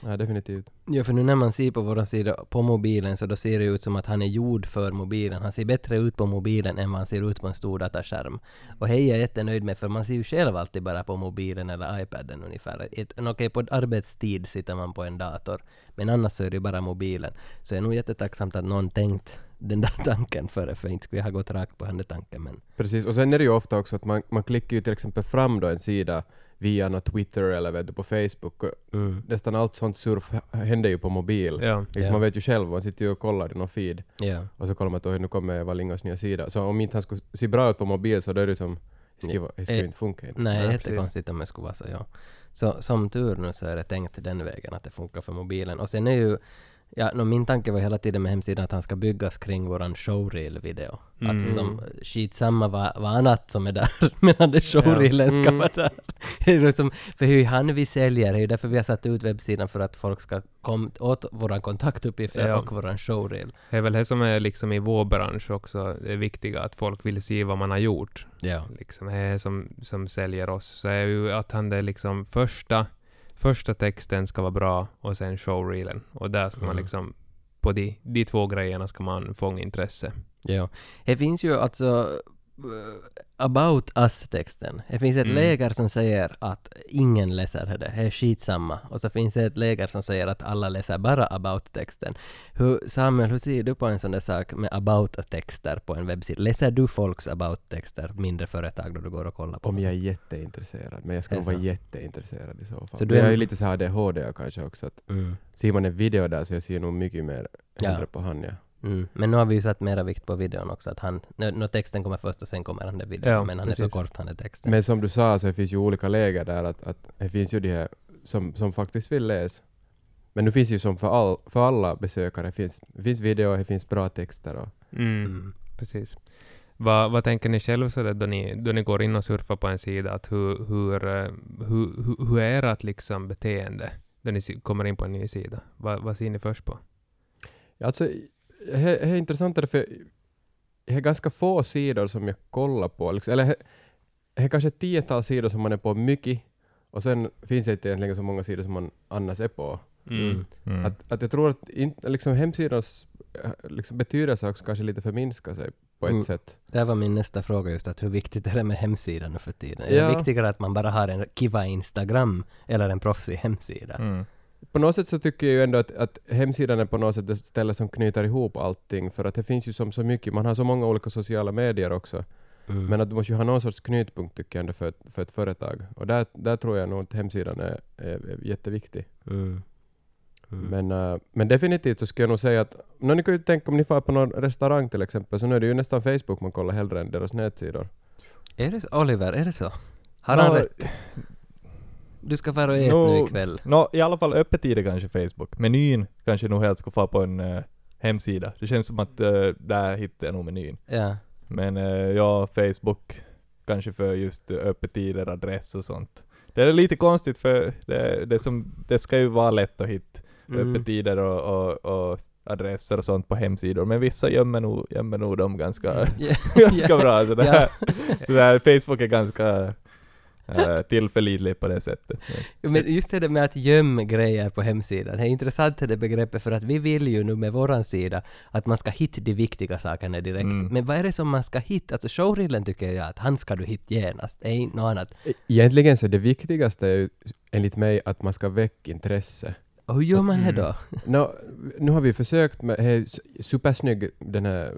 Ja, definitivt. Ja, för nu när man ser på våra sida på mobilen så då ser det ut som att han är gjord för mobilen. Han ser bättre ut på mobilen än vad han ser ut på en stor dataskärm. Och hej, jag är jättenöjd med för man ser ju själv alltid bara på mobilen eller iPaden ungefär. Ett, Okej, på arbetstid sitter man på en dator, men annars så är det ju bara mobilen. Så jag är nog jättetacksamt att någon tänkt den där tanken före, för inte skulle jag ha gått rakt på den där tanken. Men Precis, och sen är det ju ofta också att man, man klickar ju till exempel fram då en sida via något Twitter eller vet du, på Facebook. Mm, nästan allt sånt surf händer ju på mobil. Ja. Liksom Ja. Man vet ju själv, man sitter ju och kollar i någon feed ja. och så kollar man att "Oj, nu kommer Eva Lingos nya sida. Så om inte han skulle se bra ut på mobil så då är det som, det skulle, det skulle Eh, inte funka. Inte. Nej, Nej, jättekonstigt om det skulle vara så, ja. Så som tur nu så är det tänkt den vägen att det funkar för mobilen. Och sen är ju, ja, no, min tanke var hela tiden med hemsidan att han ska byggas kring våran showreel-video. Mm. Alltså som skitsamma vad, vad annat som är där, medan det showreelen ska Mm. vara där. Det är liksom, för hur han vi säljer, det är ju därför vi har satt ut webbsidan för att folk ska komma åt våran kontaktuppgifter Ja. och våran showreel. Det är väl det som är liksom i vår bransch också det viktiga, att folk vill se vad man har gjort. Ja. Liksom, det är som, som säljer oss. Så är ju att han det liksom första, första texten ska vara bra och sen showreelen. Och där ska man Mm. liksom, på de, de två grejerna ska man fånga intresse. Ja. Det finns ju alltså about us-texten. Det finns ett Mm. läger som säger att ingen läser det, det är skitsamma. Och så finns det ett läger som säger att alla läser bara about-texten. Hur, Samuel, hur ser du på en sån där sak med about-texter på en webbsida? Läser du folks about-texter, mindre företag, då du går och kollar på Om jag är jätteintresserad, men jag ska Är nog vara jätteintresserad i så fall. Så du du jag är- är lite så här ADHD kanske också, att Mm. ser man en video där så jag ser nog mycket mer Ja. på han ja. Mm. Men nu har vi ju satt mera vikt på videon också, att han, när, när texten kommer först och sen kommer han den videon, Ja, men han är precis. så kort han är texten. Men som du sa så det finns ju olika läger där, att, att det finns ju de här som, som faktiskt vill läsa. Men nu finns ju som för, all, för alla besökare, det finns, det finns video, det finns bra texter och Mm. Mm. Precis. Vad, vad tänker ni själva så där, då, ni, då ni går in och surfar på en sida? Att hur, hur, eh, hur, hur, hur är ert liksom beteende då ni kommer in på en ny sida? Vad, vad ser ni först på? Alltså, det är intressant för det är ganska få sidor som jag kollar på. Liksom, eller det är kanske ett tiotal sidor som man är på mycket och sen finns det inte egentligen så många sidor som man annars är på. Mm. Mm. Att, att jag tror att in, liksom hemsidans eh, liksom betydelse också kanske lite förminskar sig på ett Mm. sätt. Det här var min nästa fråga just, att hur viktigt är det med hemsidan nu för tiden? Är Ja. det viktigare att man bara har en kiva Instagram eller en proffsig hemsida? På något sätt så tycker jag ju ändå att, att hemsidan är på något sätt det ställe som knyter ihop allting för att det finns ju som så mycket, man har så många olika sociala medier också. Mm. Men att du måste ju ha någon sorts knutpunkt tycker jag ändå för ett, för ett företag. Och där, där tror jag nog att hemsidan är, är, är jätteviktig. Mm. Mm. Men, äh, men definitivt så skulle jag nog säga att, nå, ni kan ju tänka om ni får på någon restaurang till exempel, så nu är det ju nästan Facebook man kollar hellre än deras nätsidor. Är det så? Oliver, är det så? Har han Nå, rätt? Du ska fara och äta Nå, nu ikväll. Nå, i alla fall öppettider kanske Facebook. Menyn kanske nog helt ska få på en eh, hemsida. Det känns som att uh, där hittar jag nog menyn. Ja. Men eh, ja, Facebook kanske för just uh, öppettider, adress och sånt. Det är lite konstigt för det, det, som, det ska ju vara lätt att hitta Mm. öppettider och, och, och adresser och sånt på hemsidor. Men vissa gömmer nog, gömmer nog dem ganska, Ja. ganska bra. Så, det Ja. här, så det här, Facebook är ganska uh, tillförlitlig på det sättet. Men just det där med att gömma grejer på hemsidan, det är intressant det begreppet för att vi vill ju nu med våran sida att man ska hitta de viktiga sakerna direkt. Mm. Men vad är det som man ska hitta? Alltså showreelen tycker jag att han ska du hitta genast, det är inte något annat. E- Egentligen så det viktigaste är ju enligt mig att man ska väcka intresse. Och hur gör man det Mm. då? Nå, nu har vi försökt med, är supersnygg, den här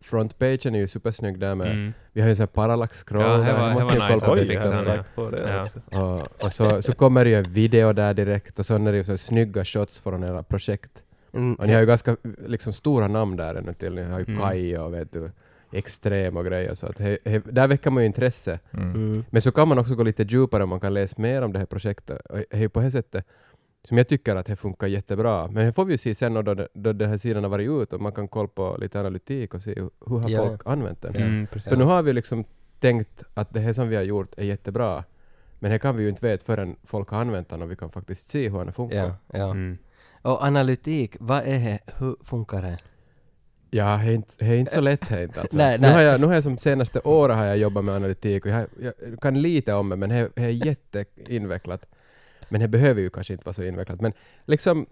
frontpagen är ju supersnygg där med, Mm. vi har ju en sån här parallax scroll Ja, det där, var- nice kolla att på liksom. ja. lagt på det Ja. också. Och, och så, så kommer det ju en video där direkt och så är det ju så snygga shots från era projekt. Mm. Och ni har ju ganska liksom stora namn där ännu till. Ni har ju Mm. Kai och vet du, Extrem och grejer så att he, he, där väcker man ju intresse. Mm. Mm. Men så kan man också gå lite djupare och man kan läsa mer om det här projektet. Och ju på det sättet som jag tycker att det funkar jättebra. Men det får vi ju se sen då, då, då den här sidan har varit ut och man kan kolla på lite analytik och se hur, hur har Ja. folk använt den. Mm, precis. För nu har vi liksom tänkt att det här som vi har gjort är jättebra. Men det kan vi ju inte veta förrän folk har använt den och vi kan faktiskt se hur den funkar. Ja, ja. Mm. Och analytik, vad är det? Hur funkar det? Ja, det är inte, det är inte så lätt det är inte alltså. Nej, nu, nej. har jag, nu har jag som senaste året har jag jobbat med analytik och jag, jag kan lite om det men det, det är jätteinvecklat. Men det behöver ju kanske inte vara så invecklat. Men liksom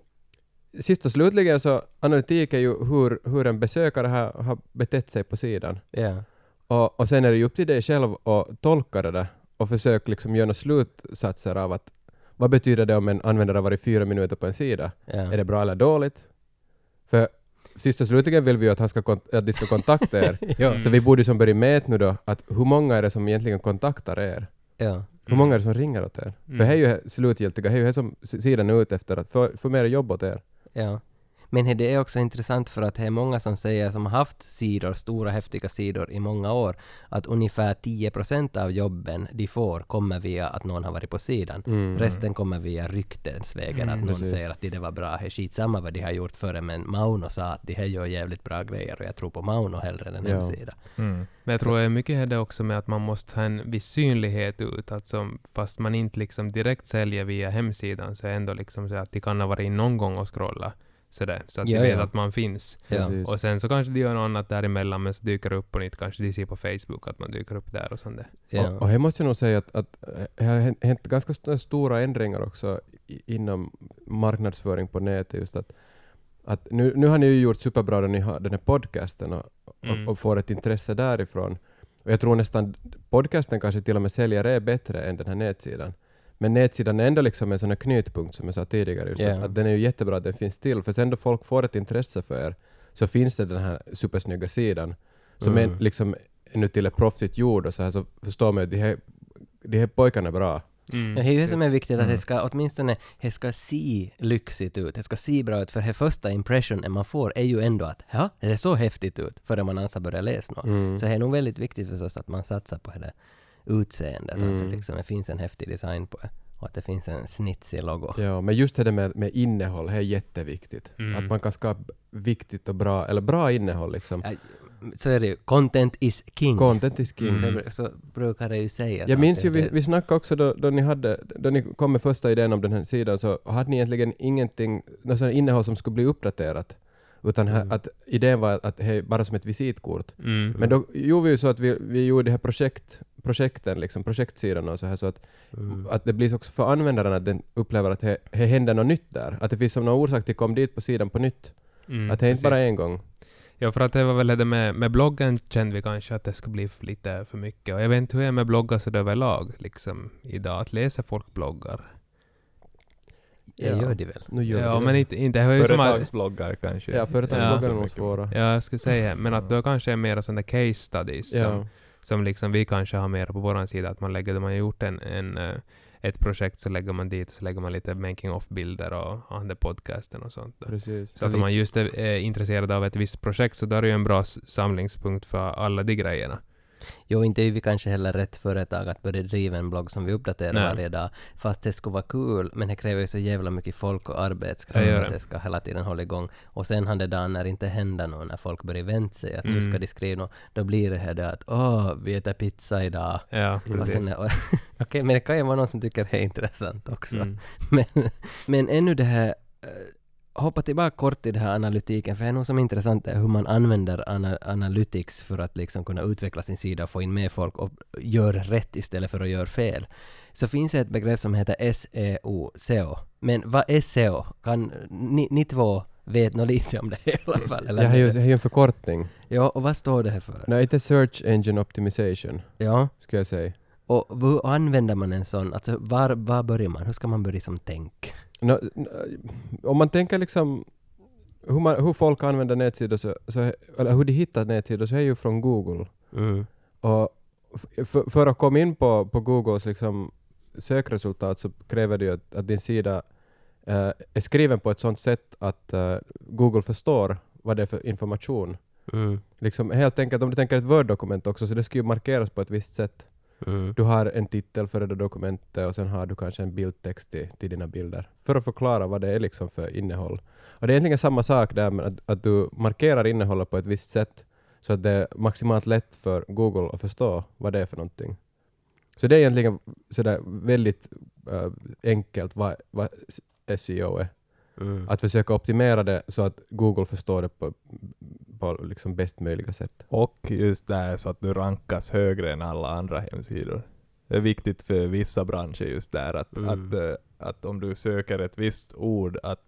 sist och slutligen så analytik är ju hur, hur en besökare har, har betett sig på sidan. Ja. Och, och sen är det ju upp till dig själv att tolka det där och försöka liksom göra några slutsatser av att vad betyder det om en användare har varit fyra minuter på en sida? Ja. Är det bra eller dåligt? För sist och slutligen vill vi ju att, han ska att de ska kontakta er. ja. Så vi borde som börja mäta nu då att hur många är det som egentligen kontaktar er? ja. Hur många är det som ringer åt er? För Mm. det är ju slutgiltiga, det är ju det som sidan är ute efter, att få, få mer jobb åt er. Ja. Men det är också intressant för att det är många som säger som har haft sidor, stora häftiga sidor i många år, att ungefär 10% av jobben de får kommer via att någon har varit på sidan. Mm. Resten kommer via ryktensvägen, att någon precis. säger att det var bra, det är skitsamma vad de har gjort före, men Mauno sa att de här gör jävligt bra grejer och jag tror på Mauno hellre än en Ja. hemsida. Mm. Men jag tror det är mycket det också med att man måste ha en viss synlighet ut. Alltså, fast man inte liksom direkt säljer via hemsidan så är ändå liksom så att de kan ha varit in någon gång och scrolla. Sådär, så att Ja, de vet ja. att man finns. Ja. Och sen så kanske de gör något annat däremellan men så dyker det upp på nytt. Kanske de ser på Facebook att man dyker upp där och sånt där. Ja. Och, och här måste jag nog säga att, att eh, det har hänt- ganska st- stora ändringar också inom marknadsföring på nätet. Just att, att nu, nu har ni ju gjort superbra har den här podcasten och, Mm. och, och får ett intresse därifrån. Och jag tror nästan podcasten kanske till och med säljer är bättre än den här nätsidan. Men nätsidan är ändå liksom en sån här knutpunkt som jag sa tidigare. Just Ja. att, att den är ju jättebra att den finns till. För sen då folk får ett intresse för er så finns det den här supersnygga sidan som Mm. är liksom nu till ett proffsigt gjord och så här så förstår man att de här, de här pojkarna är bra. Mm, Det är ju det som är viktigt, att Mm. det ska åtminstone det ska se lyxigt ut, det ska se bra ut, för det första impressionen man får är ju ändå att ja, det är så häftigt ut, före man ens har börjat läsa något. Mm. Så det är nog väldigt viktigt förstås att man satsar på det utseendet, att Mm. det liksom det finns en häftig design på det, och att det finns en snitsig logo. Ja, men just det med, med innehåll, det är jätteviktigt. Mm. Att man kan skapa viktigt och bra, eller bra innehåll liksom. Ja, Så är det ju, content is king. Content is king. Mm. Så, så brukar det ju sägas. Jag att minns ju, vi, vi snackade också då, då ni hade, då ni kom med första idén om den här sidan så hade ni egentligen ingenting, något innehåll som skulle bli uppdaterat. Utan Mm. att idén var att är bara som ett visitkort. Mm. Men då gjorde vi ju så att vi, vi gjorde de här projekt, projekten, liksom projektsidan och så här så att, Mm. att det blir också för användaren att den upplever att det, händer något nytt där. Att det finns som någon orsak till att komma dit på sidan på nytt. Mm, att det är inte bara en gång. Ja, för att det var väl det med, med bloggen kände vi kanske att det skulle bli lite för mycket. Och jag vet inte hur det är med bloggar så överlag liksom idag. Att läsa folk bloggar. Det gör de väl. Nu gör Ja, det. men inte, inte det var ju som att, Företagsbloggar kanske. Ja, företagsbloggar är nog svåra. Ja, jag skulle säga men att då kanske är mer sådana case studies som, Ja. som liksom vi kanske har mer på vår sida. Att man lägger, man har gjort en, en, eh, ett projekt så lägger man dit och så lägger man lite making of-bilder och andra podcasten och sånt. Då. Precis. Så att om man just är är intresserad av ett visst projekt så då är det ju en bra samlingspunkt för alla de grejerna. Jo, inte är vi kanske heller rätt företag att börja driva en blogg som vi uppdaterar Nej. varje dag. Fast det skulle vara kul, men det kräver ju så jävla mycket folk och Det arbetskraft gör att det. det ska hela tiden hålla igång. Och sen har det dagen när det inte händer något, när folk börjar vänta sig att nu ska Mm. de skriva något, då blir det här det att åh, vi äter pizza idag. Ja, precis. Okej, men det kan ju vara någon som tycker det är intressant också. Mm. Men, men ännu det här, eh, hoppa tillbaka kort till det här analytiken, för det är nog som intressant är hur man använder ana, analytics för att liksom kunna utveckla sin sida och få in med folk och gör rätt istället för att göra fel. Så finns det ett begrepp som heter SEO, SEO. Men vad är SEO? Kan ni, ni två vet nog lite om det i alla fall? Det är ju, det här är ju en förkortning. Ja, och vad står det här för? Nej, inte Search Engine Optimization, Ja, skulle jag säga. och hur använder man en sån? Alltså var, var börjar man? Hur ska man börja som tänk? Nå, n- om man tänker liksom hur, man, hur folk använder nätsidor, så, så, eller hur de hittar nätsidor, så är ju från Google. Mm. Och för, för att komma in på, på Googles liksom sökresultat så kräver det ju att, att din sida eh, är skriven på ett sådant sätt att eh, Google förstår vad det är för information. Mm. Liksom helt enkelt, om du tänker ett Word-dokument också, så det ska ju markeras på ett visst sätt. Mm. Du har en titel för det där dokumentet och sen har du kanske en bildtext till, till dina bilder. För att förklara vad det är liksom för innehåll. Och det är egentligen samma sak där med att, att du markerar innehållet på ett visst sätt så att det är maximalt lätt för Google att förstå vad det är för någonting. Så det är egentligen sådär väldigt uh, enkelt vad, vad SEO är. Mm. Att försöka optimera det så att Google förstår det på, på liksom bäst möjliga sätt. Och just det här så att du rankas högre än alla andra hemsidor. Det är viktigt för vissa branscher just där att, Mm. att, eh, att om du söker ett visst ord, att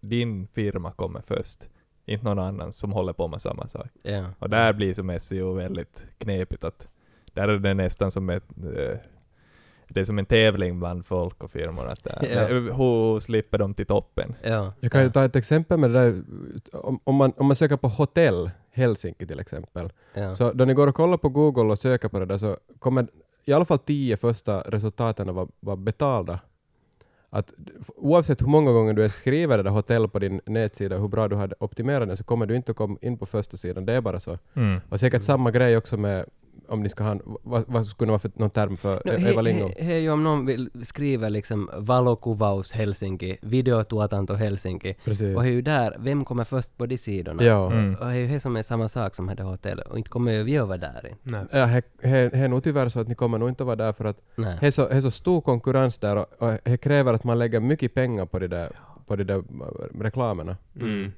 din firma kommer först, inte någon annan som håller på med samma sak. Ja. Och där blir som SEO väldigt knepigt att där är det nästan som ett eh, det är som en tävling bland folk och firmor. Att det, Ja. hur, hur slipper de till toppen? Ja. Jag kan ju ta ett exempel med det där, om, om, man, om man söker på hotell, Helsinki till exempel, Ja. så då ni går och kollar på Google och söker på det där så kommer i alla fall tio första resultaten vara, vara betalda. Att oavsett hur många gånger du skriver det där hotell på din nätsida, hur bra du har optimerat den, så kommer du inte att komma in på första sidan. Det är bara så. Och säkert samma grej också med om ni ska ha vad, vad skulle det vara för någon term för No, Eva Lindholm? he, he, he, ju om någon vill skriva liksom valokuvaus Helsinki, videotuotanto Helsinki, Precis. och det är ju där, vem kommer först på de sidorna? Ja. Mm. Och det är ju det som är samma sak som hade hotell, och inte kommer ju vi att vara där. Nej. Ja, he är nog tyvärr så att ni kommer nog inte vara där för att det är så, det så stor konkurrens där och, och det kräver att man lägger mycket pengar på de där, på de där äh, reklamerna. Mm.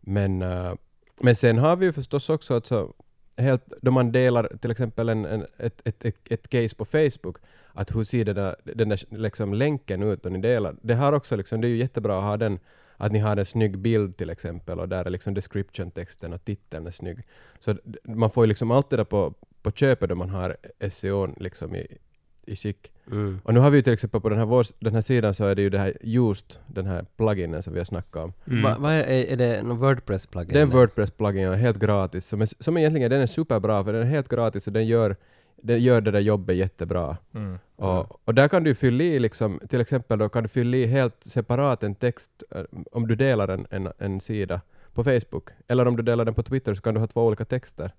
Men, äh, men sen har vi ju förstås också att så helt, då man delar till exempel en, en, ett, ett, ett, ett case på Facebook, att hur ser den där, den där liksom länken ut då ni delar. Det har också liksom, det är ju jättebra att ha den, att ni har en snygg bild till exempel och där är liksom description-texten och titeln är snygg. Så man får ju liksom allt det där på, på köpet då man har SEO liksom i, i skick. Mm. Och nu har vi ju till exempel på den här, vår, den här sidan så är det ju det här just den här pluginen som vi har snackat om. Mm. Va, vad är, är det någon Wordpress-plugin? Det är en Wordpress-plugin och är helt gratis. Som, är, som egentligen den är superbra för den är helt gratis och den gör, den gör det där jobbet jättebra. Mm. Och, och där kan du fylla i liksom, till exempel då kan du fylla i helt separat en text eh, om du delar en, en, en sida på Facebook. Eller om du delar den på Twitter så kan du ha två olika texter.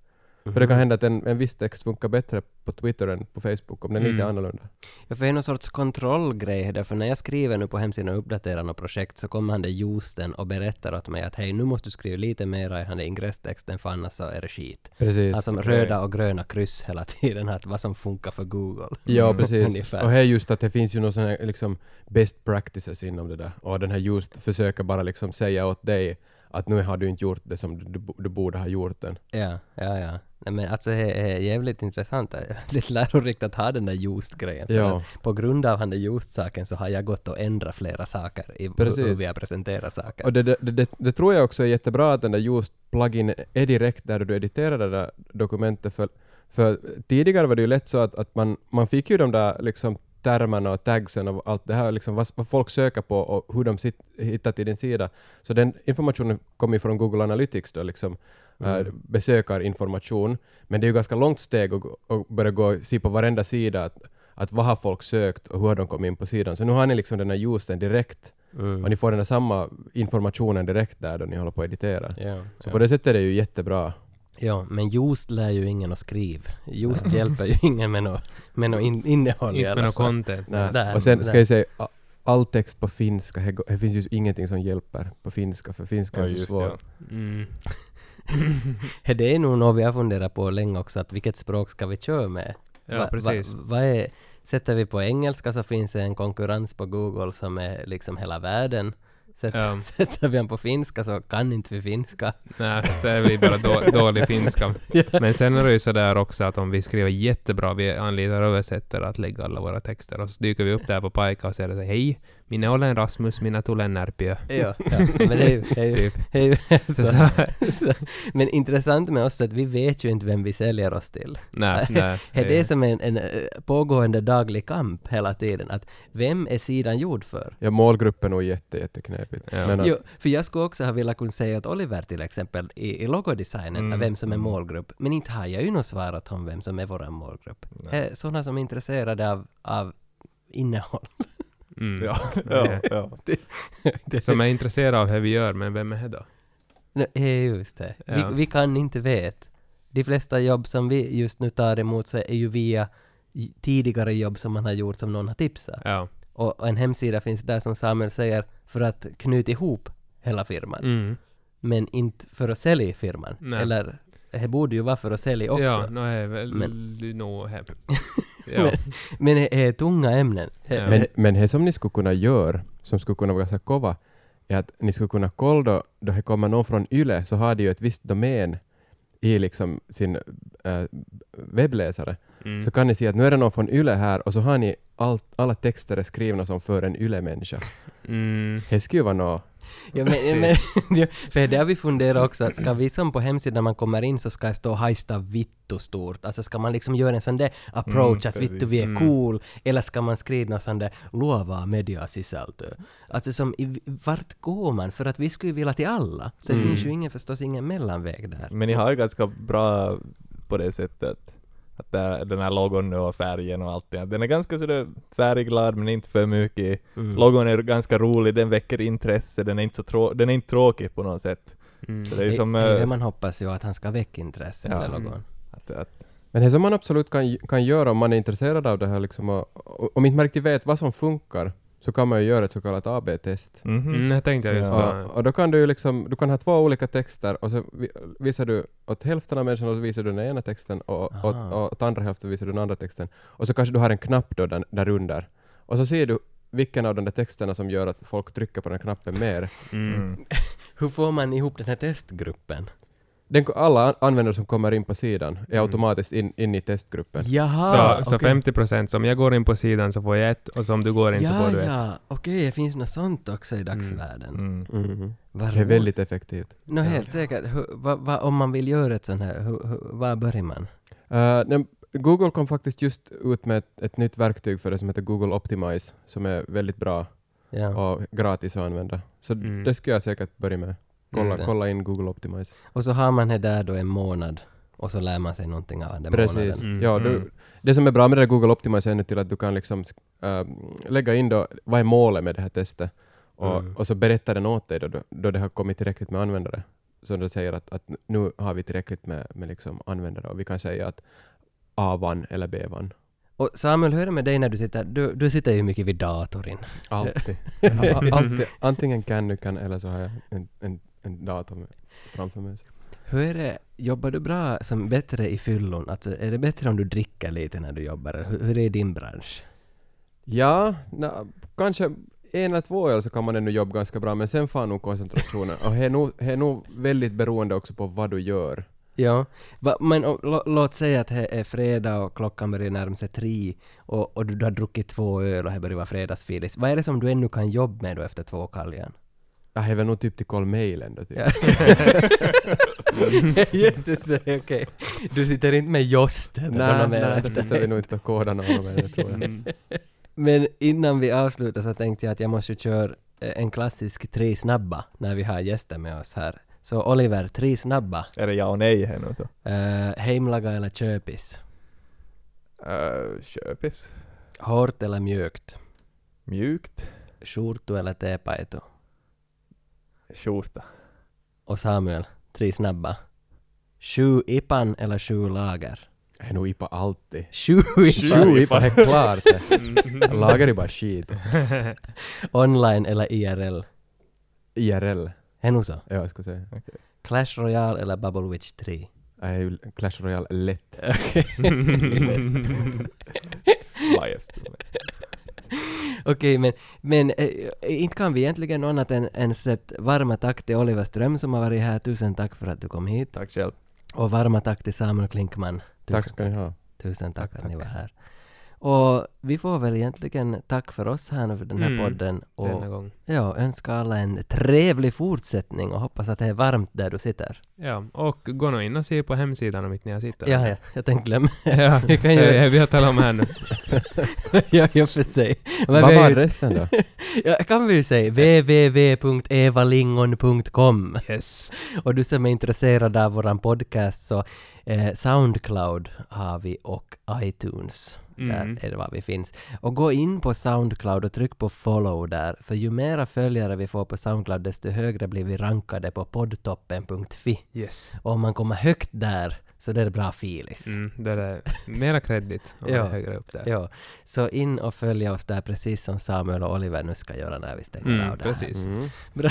För det kan hända att en, en viss text funkar bättre på Twitter än på Facebook om den är lite Mm. annorlunda. Ja, för det är någon sorts kontrollgrej där, för när jag skriver nu på hemsidan och uppdaterar något projekt så kommer han det justen och berättar åt mig att hej, nu måste du skriva lite mera i här ingresstexten för annars så är det skit. Precis. Alltså röda och gröna kryss hela tiden, att vad som funkar för Google. Ja, precis. Och här just att det finns ju någon sån här liksom best practices inom det där. Och den här just försöker bara liksom säga åt dig att nu har du inte gjort det som du, du borde ha gjort den. Ja, ja, ja. Nej, men alltså det är jävligt intressant. Lite lärorikt att ha den där just-grejen. Ja. På grund av den där just-saken så har jag gått och ändrat flera saker i hur, Precis. hur vi har presenterat saker. Och det, det, det, det tror jag också är jättebra att den där just plugin är direkt där du editerar det där dokumentet för, för tidigare var det ju lätt så att, att man, man fick ju de där liksom termerna och tagsen och allt det här, liksom vad, vad folk söker på och hur de sitt, hittar till din sida. Så den informationen kommer ju från Google Analytics då, liksom Mm. äh, besökarinformation. Men det är ju ganska långt steg att att börja gå och se på varenda sida att, att vad har folk sökt och hur har de kommit in på sidan. Så nu har ni liksom den här ljusen direkt Mm. och ni får den här samma informationen direkt där då ni håller på att editera. Ja, Så ja. på det sättet är det ju jättebra. ja, men just lär ju ingen att skriva. Just hjälper ju ingen med något med nå in, innehåll Inte med något content. Nej. Där, och sen där. ska jag säga, all text på finska, det, finns ju ingenting som hjälper på finska, för finska Ja, är så svårt. ja. Mm. Det är nog något vi har funderat på länge också, att vilket språk ska vi köra med? Ja, Va- precis. Va, vad är, sätter vi på engelska så finns det en konkurrens på Google som är liksom hela världen. Sätter, Ja. sätter vi den på finska så kan inte vi finska. Nej, så är vi bara då, dålig finska. Men sen är det ju sådär också att om vi skriver jättebra, vi anlitar översättare att lägga alla våra texter och så dyker vi upp där på Paika och säger hej, minä olen Rasmus, minä tulen Närpiö. Ja. men det är ju, det är ju, Typ. det är ju Så, Men intressant med oss är att vi vet ju inte vem vi säljer oss till. nej, nej. Det är det som en, en eh, pågående daglig kamp hela tiden. Att vem är sidan gjord för? Ja, målgruppen är nog jätte, jätteknepigt. Ja. Men att, Jo, för jag skulle också ha velat kunna säga åt Oliver till exempel i, i logodesignen Mm, vem som är mm. målgrupp. Men inte har jag ju något svar åt honom vem som är vår målgrupp. Nej. Eh, Sådana som är intresserade av, av innehåll. Mm. Ja, ja, ja. det, Som är intresserad av det vi gör, men vem är det då? Nej, eh, just det. Ja. Vi, vi kan inte veta. De flesta jobb som vi just nu tar emot så är ju via tidigare jobb som man har gjort som någon har tipsat. Ja. Och, och en hemsida finns där som Samuel säger för att knyta ihop hela firman. Mm. Men inte för att sälja firman. Nej. Eller det borde ju vara för att sälja också. Ja, no, är väl Men- nog här. Ja. Men- Men det är tunga ämnen. Ja. men, men det som ni skulle kunna göra, som skulle kunna vara ganska kova, är att ni skulle kunna kolla då, då det kommer någon från YLE så har de ju ett visst domän i liksom sin äh, webbläsare. Mm. Så kan ni se att nu är det någon från YLE här och så har ni allt, alla texter är skrivna som för en YLE-människa. Mm. Det skulle ju vara något. Ja, men, men, för det har vi funderat också, att ska vi som på hemsidan när man kommer in så ska det stå hajsta vittu stort, alltså ska man liksom göra en sån där approach Mm, att vittu vi är Mm. cool, eller ska man skriva någon sån där luovaa mediasisältö? Alltså som, i, vart går man? För att vi skulle ju vilja till alla, så det Mm. finns ju ingen, förstås ingen mellanväg där. Men ni har ju ganska bra på det sättet det- den här logon nu och färgen och allt det. Den är ganska sådär färgglad men inte för mycket. Mm. Logon är ganska rolig, den väcker intresse, den är inte så trå- den är inte tråkig på något sätt. Mm. Så det är som... Det- det eh, man hoppas ju att han ska väcka intresse, Ja. den logon. att, att, Men det som man absolut kan, kan göra om man är intresserad av det här liksom och, och om inte man riktigt vet vad som funkar så kan man ju göra ett så kallat AB-test. mhm. Mm, jag tänkte just Ja. på... Och, och då kan du ju liksom, du kan ha två olika texter och så vi- visar du åt hälften av människorna och så visar du den ena texten och Aha. åt, och åt andra hälften visar du den andra texten. Och så kanske du har en knapp då där, där under. Och så ser du vilken av de där texterna som gör att folk trycker på den knappen mer. Mm. Mm. Hur får man ihop den här testgruppen? Den, alla an- användare som kommer in på sidan är automatiskt in, in i testgruppen. Jaha! så så okej. 50 procent, som jag går in på sidan så får jag ett och som du går in så Ja, får du ett. ja, okej, det finns något sånt också i dagsvärlden. Mm. Mhm. Vad Det är väldigt effektivt. Nå, helt säkert. Hur, vad, vad, om man vill göra ett sånt här, hur, hur, var börjar man? Uh, nej, Google kom faktiskt just ut med ett, ett nytt verktyg för det som heter Google Optimize som är väldigt bra Ja. och gratis att använda. Så Mm. det skulle jag säkert börja med. Kolla, kolla in Google Optimize. Och så har man det där då en månad och så lär man sig någonting av den Precis. månaden. Mm. Ja, Mm. du, det som är bra med det där Google Optimize är nu till att du kan liksom äh, lägga in då, vad är målet med det här testet? Och, Mm. och så berättar den åt dig då, då, då det har kommit tillräckligt med användare. Så du säger att, att nu har vi tillräckligt med, med liksom användare och vi kan säga att A vann eller B vann. Och Samuel, hur är det med dig när du sitter, du, du sitter ju mycket vid datorn. Alltid. Alltid. Antingen Canucken eller så har jag en, en, en dator framför mig. Hur är det, jobbar du bra som bättre i fyllon? Alltså är det bättre om du dricker lite när du jobbar? Hur, hur är din bransch? Ja, na, kanske en eller två öl så kan man ännu jobba ganska bra, men sen får nog koncentrationen. Och det är nog, det är nog väldigt beroende också på vad du gör. Ja, va, men och, lå, låt säga att det är fredag och klockan börjar närma sig tre och, och du, du har druckit två öl och det börjar vara fredagsfilis. Vad är det som du ännu kan jobba med då efter två kaljan? Jag är väl nog typ till kolla mejlen då. Typ. Just det, så, okej. Du sitter inte med Josten? Nej, nej, då efter. sitter vi nog inte på kodarna och med det tror jag. Mm. Men innan vi avslutar så tänkte jag att jag måste köra eh, en klassisk tre snabba när vi har gäster med oss här. Så Oliver, tre snabba. Är det ja och nej här nu då? Uh, heimlaga eller köpis? Uh, köpis. Hårt eller mjukt? Mjukt. Skjortu eller tepaito? Skjorta. Och Samuel, tre snabba. Sju ipan eller sju lager? Jag är nog IPA alltid. Sju ipan! Sju IPA är klart det. Lagar är bara skit. Online eller IRL? IRL. Är nog så? Ja, jag skulle säga. Clash Royale eller Bubble Witch 3? Jag är ju Clash Royale lätt. Biased. Okej, men, men eh, inte kan vi egentligen något annat än, än sätt varma tack till Oliver Ström som har varit här. Tusen tack för att du kom hit. Tack själv. Och varma tack till Samuel Klinkman. Tusen Tack ska ni ha. Tusen tack, Tack, att ni var här. Och vi får väl egentligen tack för oss här nu för den här Mm, podden. Denna Och gång. ja, önska alla en trevlig fortsättning och hoppas att det är varmt där du sitter. Ja, och gå nu in och se på hemsidan om inte ni har sett Ja, ja, jag tänkte glömma. ja. Vi kan ju- ja, vi har talat om här nu. ja, i och för sig. Vad var resten då? Ja, kan vi ju säga. www.evalingon.com Yes. Och du som är intresserad av våran podcast så eh, Soundcloud har vi och iTunes. Mm. Där är det var vi finns. Och gå in på Soundcloud och tryck på follow där. För ju mera följare vi får på Soundcloud desto högre blir vi rankade på poddtoppen.fi. Yes. Och om man kommer högt där så det är bra filis. Mm, det är mera kredit om Ja. högre upp där. Ja, så in och följ oss där precis som Samuel och Oliver nu ska göra när vi stänger Mm, av det här. precis. Mm.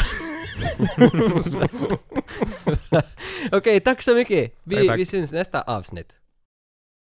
Okej, tack så mycket. Vi, Tack, tack. vi syns nästa avsnitt.